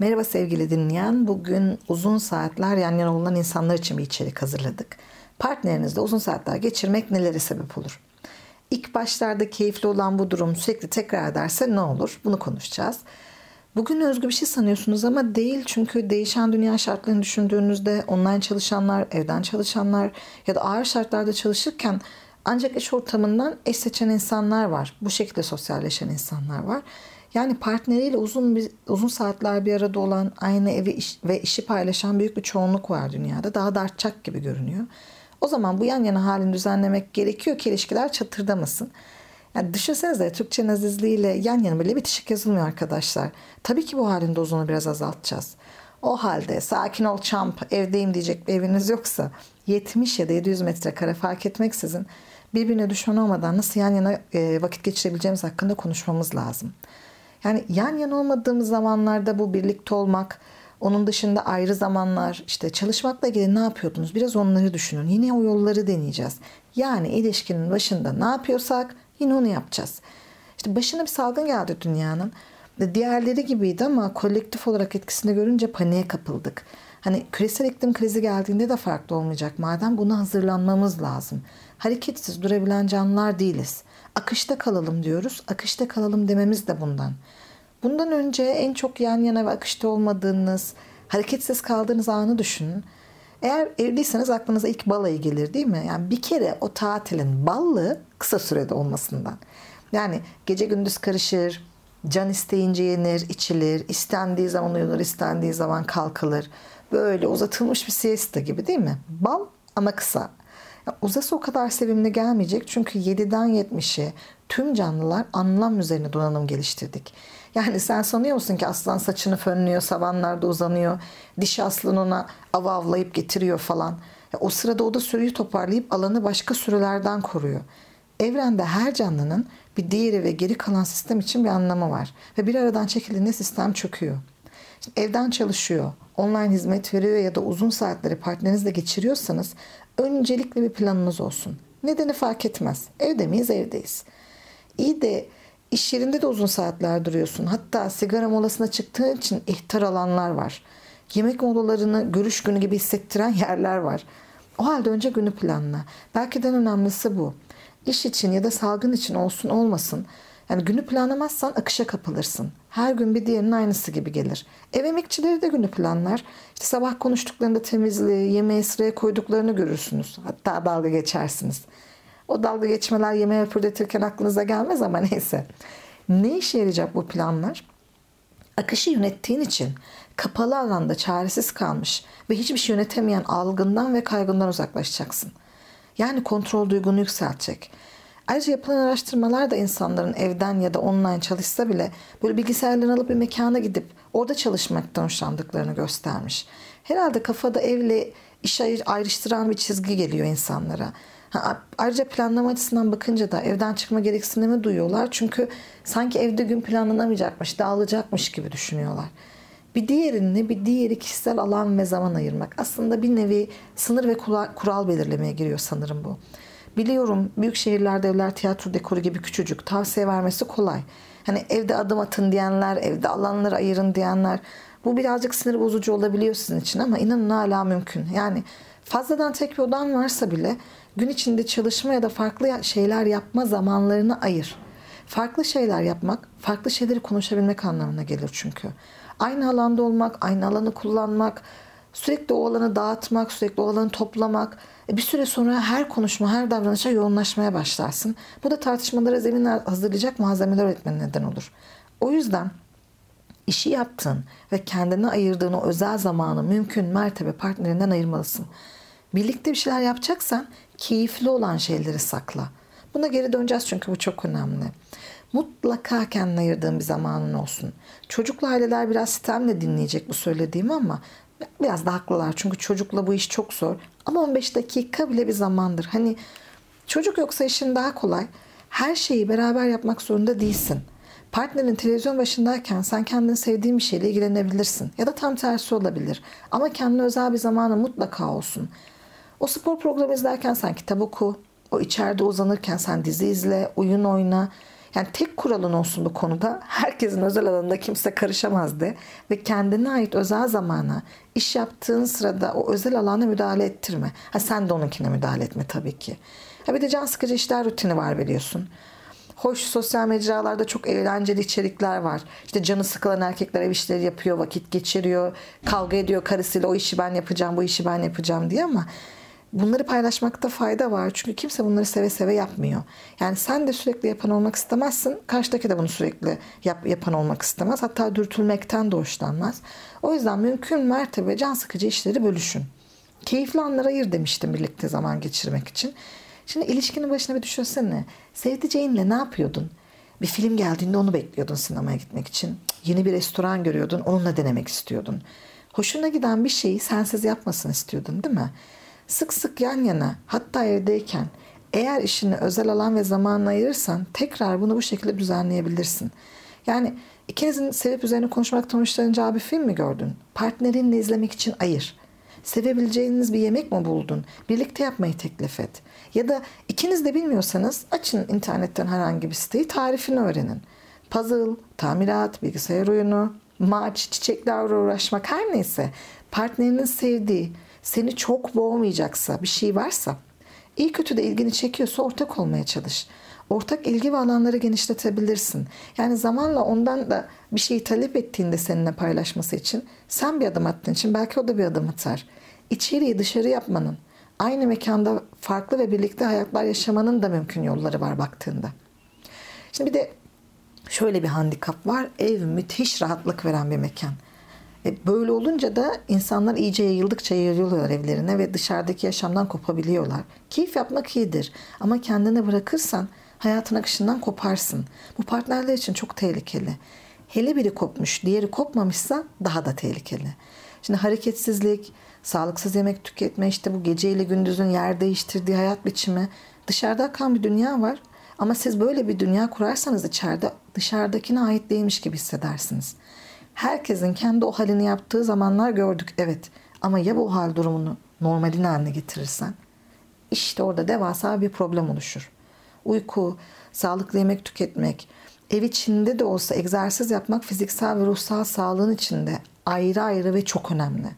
Merhaba sevgili dinleyen. Bugün uzun saatler yan yana olan insanlar için bir içerik hazırladık. Partnerinizle uzun saatler geçirmek nelere sebep olur? İlk başlarda keyifli olan bu durum sürekli tekrar ederse ne olur? Bunu konuşacağız. Bugün özgü bir şey sanıyorsunuz ama değil çünkü değişen dünya şartlarını düşündüğünüzde online çalışanlar, evden çalışanlar ya da ağır şartlarda çalışırken ancak iş ortamından eş seçen insanlar var. Bu şekilde sosyalleşen insanlar var. Yani partneriyle uzun bir, uzun saatler bir arada olan, aynı evi iş, ve işi paylaşan büyük bir çoğunluk var dünyada. Daha da artacak gibi görünüyor. O zaman bu yan yana halini düzenlemek gerekiyor ki ilişkiler çatırdamasın. Yani düşünsenize Türkçe nazizliğiyle yan yana bile bitişik yazılmıyor arkadaşlar. Tabii ki bu halin dozunu biraz azaltacağız. O halde sakin ol çamp evdeyim diyecek bir eviniz yoksa 70 ya da 700 metrekare fark etmeksizin birbirine düşman olmadan nasıl yan yana vakit geçirebileceğimiz hakkında konuşmamız lazım. Yani yan yana olmadığımız zamanlarda bu birlikte olmak, onun dışında ayrı zamanlar, işte çalışmakla ilgili ne yapıyordunuz? Biraz onları düşünün. Yine o yolları deneyeceğiz. Yani ilişkinin başında ne yapıyorsak yine onu yapacağız. İşte başına bir salgın geldi dünyanın. Diğerleri gibiydi ama kolektif olarak etkisini görünce paniğe kapıldık. Hani küresel iklim krizi geldiğinde de farklı olmayacak. Madem buna hazırlanmamız lazım. Hareketsiz durabilen canlılar değiliz. Akışta kalalım diyoruz. Akışta kalalım dememiz de bundan. Bundan önce en çok yan yana ve akışta olmadığınız, hareketsiz kaldığınız anı düşünün. Eğer evliyseniz aklınıza ilk balayı gelir değil mi? Yani bir kere o tatilin ballı kısa sürede olmasından. Yani gece gündüz karışır, can isteyince yenir, içilir, istendiği zaman uyunur, istendiği zaman kalkılır. Böyle uzatılmış bir siesta gibi değil mi? Bal ama kısa. Uzası o kadar sevimli gelmeyecek çünkü 7'den 70'e tüm canlılar anlam üzerine donanım geliştirdik. Yani sen sanıyor musun ki aslan saçını fönlüyor, savanlarda uzanıyor, dişi aslan ona av avlayıp getiriyor falan. Ya o sırada o da sürüyü toparlayıp alanı başka sürülerden koruyor. Evrende her canlının bir diğeri ve geri kalan sistem için bir anlamı var. Ve bir aradan çekildiğinde sistem çöküyor. Şimdi evden çalışıyor, online hizmet veriyor ya da uzun saatleri partnerinizle geçiriyorsanız öncelikle bir planınız olsun. Nedeni fark etmez. Evde miyiz? Evdeyiz. İyi de iş yerinde de uzun saatler duruyorsun. Hatta sigara molasına çıktığın için ihtar alanlar var. Yemek molalarını görüş günü gibi hissettiren yerler var. O halde önce günü planla. Belki de en önemlisi bu. İş için ya da salgın için olsun olmasın yani günü planlamazsan akışa kapılırsın. Her gün bir diğerinin aynısı gibi gelir. Ev emekçileri de günü planlar. İşte sabah konuştuklarında temizliği, yemeği sıraya koyduklarını görürsünüz. Hatta dalga geçersiniz. O dalga geçmeler yemeği fırlatırken aklınıza gelmez ama neyse. Ne işe yarayacak bu planlar? Akışı yönettiğin için kapalı alanda çaresiz kalmış ve hiçbir şey yönetemeyen algından ve kaygından uzaklaşacaksın. Yani kontrol duygunu yükseltecek. Ayrıca yapılan araştırmalar da insanların evden ya da online çalışsa bile böyle bilgisayarlarını alıp bir mekana gidip orada çalışmaktan hoşlandıklarını göstermiş. Herhalde kafada evle iş ayrıştıran bir çizgi geliyor insanlara. Ha, ayrıca planlama açısından bakınca da evden çıkma gereksinimi duyuyorlar. Çünkü sanki evde gün planlanamayacakmış, dağılacakmış gibi düşünüyorlar. Bir diğerini bir diğeri kişisel alan ve zaman ayırmak. Aslında bir nevi sınır ve kural belirlemeye giriyor sanırım bu. Biliyorum büyük şehirlerde evler tiyatro dekoru gibi küçücük. Tavsiye vermesi kolay. Hani evde adım atın diyenler, evde alanları ayırın diyenler. Bu birazcık sinir bozucu olabiliyor sizin için ama inanın hala mümkün. Yani fazladan tek bir odan varsa bile gün içinde çalışma ya da farklı şeyler yapma zamanlarını ayır. Farklı şeyler yapmak, farklı şeyleri konuşabilmek anlamına gelir çünkü. Aynı alanda olmak, aynı alanı kullanmak, sürekli o alanı dağıtmak, sürekli o alanı toplamak, e, bir süre sonra her konuşma, her davranışa yoğunlaşmaya başlarsın. Bu da tartışmalara zemin hazırlayacak malzemeler üretmene neden olur. O yüzden işi yaptığın ve kendine ayırdığın o özel zamanı mümkün mertebe partnerinden ayırmalısın. Birlikte bir şeyler yapacaksan keyifli olan şeyleri sakla. Buna geri döneceğiz çünkü bu çok önemli. Mutlaka kendine ayırdığın bir zamanın olsun. Çocuklu aileler biraz sistemle dinleyecek bu söylediğimi ama biraz da haklılar. Çünkü çocukla bu iş çok zor. Ama 15 dakika bile bir zamandır. Hani çocuk yoksa işin daha kolay. Her şeyi beraber yapmak zorunda değilsin. Partnerin televizyon başındayken sen kendini sevdiğin bir şeyle ilgilenebilirsin. Ya da tam tersi olabilir. Ama kendine özel bir zamanı mutlaka olsun. O spor programı izlerken sen kitap oku. O içeride uzanırken sen dizi izle, oyun oyna. Yani tek kuralın olsun bu konuda herkesin özel alanında kimse karışamaz de ve kendine ait özel zamana iş yaptığın sırada o özel alana müdahale ettirme. Ha sen de onunkine müdahale etme tabii ki. Ha bir de can sıkıcı işler rutini var biliyorsun. Hoş sosyal mecralarda çok eğlenceli içerikler var. İşte canı sıkılan erkekler ev işleri yapıyor, vakit geçiriyor, kavga ediyor karısıyla o işi ben yapacağım, bu işi ben yapacağım diye ama bunları paylaşmakta fayda var. Çünkü kimse bunları seve seve yapmıyor. Yani sen de sürekli yapan olmak istemezsin. Karşıdaki de bunu sürekli yap, yapan olmak istemez. Hatta dürtülmekten de hoşlanmaz. O yüzden mümkün mertebe can sıkıcı işleri bölüşün. Keyifli anlara ayır demiştim birlikte zaman geçirmek için. Şimdi ilişkinin başına bir düşünsene. Sevdiceğinle ne yapıyordun? Bir film geldiğinde onu bekliyordun sinemaya gitmek için. Yeni bir restoran görüyordun, onunla denemek istiyordun. Hoşuna giden bir şeyi sensiz yapmasını istiyordun değil mi? Sık sık yan yana, hatta evdeyken eğer işini özel alan ve zamanla ayırırsan tekrar bunu bu şekilde düzenleyebilirsin. Yani ikinizin sevip üzerine konuşmaktan hoşlanacağı bir film mi gördün? Partnerinle izlemek için ayır. Sevebileceğiniz bir yemek mi buldun? Birlikte yapmayı teklif et. Ya da ikiniz de bilmiyorsanız açın internetten herhangi bir siteyi tarifini öğrenin. Puzzle, tamirat, bilgisayar oyunu, maç, çiçeklerle uğraşmak her neyse partnerinin sevdiği, seni çok boğmayacaksa bir şey varsa iyi kötü de ilgini çekiyorsa ortak olmaya çalış. Ortak ilgi ve alanları genişletebilirsin. Yani zamanla ondan da bir şeyi talep ettiğinde seninle paylaşması için sen bir adım attığın için belki o da bir adım atar. İçeriği dışarı yapmanın, aynı mekanda farklı ve birlikte hayatlar yaşamanın da mümkün yolları var baktığında. Şimdi bir de şöyle bir handikap var. Ev müthiş rahatlık veren bir mekan. E böyle olunca da insanlar iyice yayıldıkça yayılıyorlar evlerine ve dışarıdaki yaşamdan kopabiliyorlar. Keyif yapmak iyidir ama kendine bırakırsan hayatın akışından koparsın. Bu partnerler için çok tehlikeli. Hele biri kopmuş, diğeri kopmamışsa daha da tehlikeli. Şimdi hareketsizlik, sağlıksız yemek tüketme, işte bu geceyle gündüzün yer değiştirdiği hayat biçimi. Dışarıda akan bir dünya var. Ama siz böyle bir dünya kurarsanız içeride dışarıdakine ait değilmiş gibi hissedersiniz. Herkesin kendi o halini yaptığı zamanlar gördük evet. Ama ya bu hal durumunu normalin haline getirirsen? İşte orada devasa bir problem oluşur. Uyku, sağlıklı yemek tüketmek, ev içinde de olsa egzersiz yapmak fiziksel ve ruhsal sağlığın içinde ayrı ayrı ve çok önemli.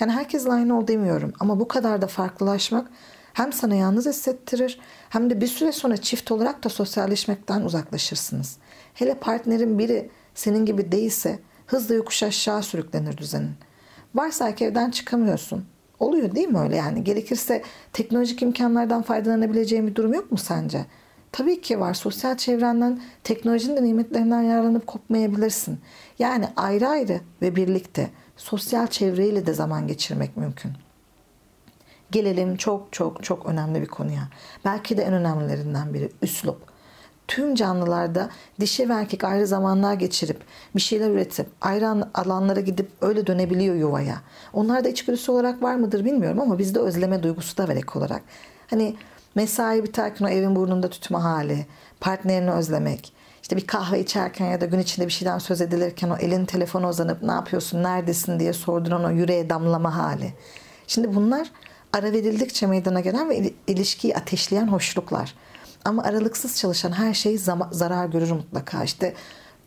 Yani herkesle aynı ol demiyorum ama bu kadar da farklılaşmak hem sana yalnız hissettirir hem de bir süre sonra çift olarak da sosyalleşmekten uzaklaşırsınız. Hele partnerin biri senin gibi değilse hızla yokuş aşağı sürüklenir düzenin. Varsa ki evden çıkamıyorsun. Oluyor değil mi öyle yani? Gerekirse teknolojik imkanlardan faydalanabileceğin bir durum yok mu sence? Tabii ki var. Sosyal çevrenden, teknolojinin de nimetlerinden yararlanıp kopmayabilirsin. Yani ayrı ayrı ve birlikte sosyal çevreyle de zaman geçirmek mümkün. Gelelim çok çok çok önemli bir konuya. Belki de en önemlilerinden biri üslup. Tüm canlılarda dişi ve erkek ayrı zamanlar geçirip bir şeyler üretip ayrı alanlara gidip öyle dönebiliyor yuvaya. Onlarda içgüdüsü olarak var mıdır bilmiyorum ama bizde özleme duygusu da var ek olarak. Hani mesai biterken o evin burnunda tutma hali, partnerini özlemek, işte bir kahve içerken ya da gün içinde bir şeyden söz edilirken o elin telefona uzanıp ne yapıyorsun, neredesin diye sorduğun o yüreğe damlama hali. Şimdi bunlar ara verildikçe meydana gelen ve ilişkiyi ateşleyen hoşluklar. Ama aralıksız çalışan her şey zarar görür mutlaka. İşte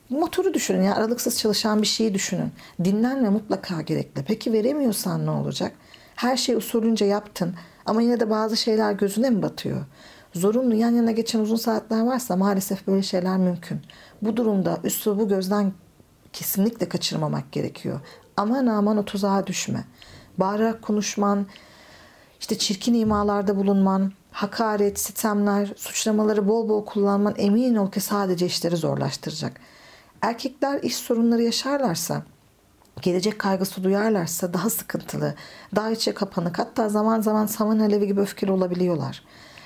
motoru düşünün ya aralıksız çalışan bir şeyi düşünün. Dinlenme mutlaka gerekli. Peki veremiyorsan ne olacak? Her şey usulünce yaptın ama yine de bazı şeyler gözüne mi batıyor? Zorunlu yan yana geçen uzun saatler varsa maalesef böyle şeyler mümkün. Bu durumda üslubu gözden kesinlikle kaçırmamak gerekiyor. Aman aman o tuzağa düşme. Bağırarak konuşman, işte çirkin imalarda bulunman, hakaret, sitemler, suçlamaları bol bol kullanman emin ol ki sadece işleri zorlaştıracak. Erkekler iş sorunları yaşarlarsa, gelecek kaygısı duyarlarsa daha sıkıntılı, daha içe kapanık hatta zaman zaman saman alevi gibi öfkeli olabiliyorlar.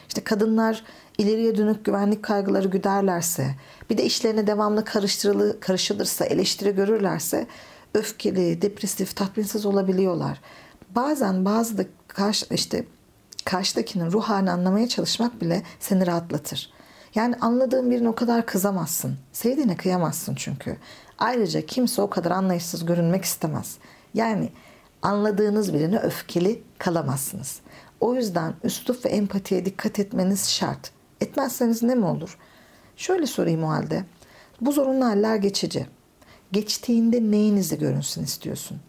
İşte kadınlar ileriye dönük güvenlik kaygıları güderlerse, bir de işlerine devamlı karıştırılı, karışılırsa, eleştiri görürlerse öfkeli, depresif, tatminsiz olabiliyorlar. Bazen bazı da karşı, işte karşıdakinin ruh halini anlamaya çalışmak bile seni rahatlatır. Yani anladığın birine o kadar kızamazsın. Sevdiğine kıyamazsın çünkü. Ayrıca kimse o kadar anlayışsız görünmek istemez. Yani anladığınız birine öfkeli kalamazsınız. O yüzden üslup ve empatiye dikkat etmeniz şart. Etmezseniz ne mi olur? Şöyle sorayım o halde. Bu zorunlu haller geçici. Geçtiğinde neyinizi görünsün istiyorsun?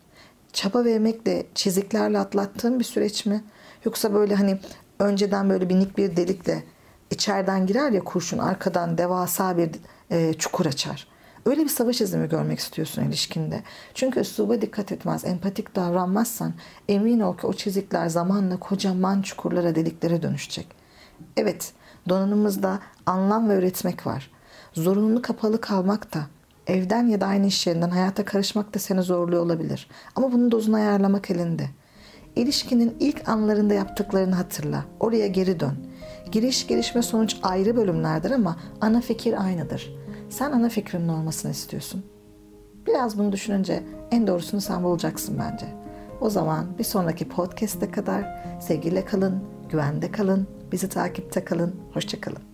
Çaba vermekle, çiziklerle atlattığın bir süreç mi? Yoksa böyle hani önceden böyle minik bir delikle içeriden girer ya kurşun arkadan devasa bir e, çukur açar. Öyle bir savaş izimi görmek istiyorsun ilişkinde. Çünkü üsluba dikkat etmez, empatik davranmazsan emin ol ki o çizikler zamanla kocaman çukurlara, deliklere dönüşecek. Evet, donanımızda anlam ve öğretmek var. Zorunlu kapalı kalmak da, evden ya da aynı iş yerinden hayata karışmak da seni zorluyor olabilir. Ama bunun dozunu ayarlamak elinde. İlişkinin ilk anlarında yaptıklarını hatırla. Oraya geri dön. Giriş, gelişme, sonuç ayrı bölümlerdir ama ana fikir aynıdır. Sen ana fikrinin olmasını istiyorsun. Biraz bunu düşününce en doğrusunu sen bulacaksın bence. O zaman bir sonraki podcast'e kadar sevgiyle kalın, güvende kalın, bizi takipte kalın, hoşçakalın.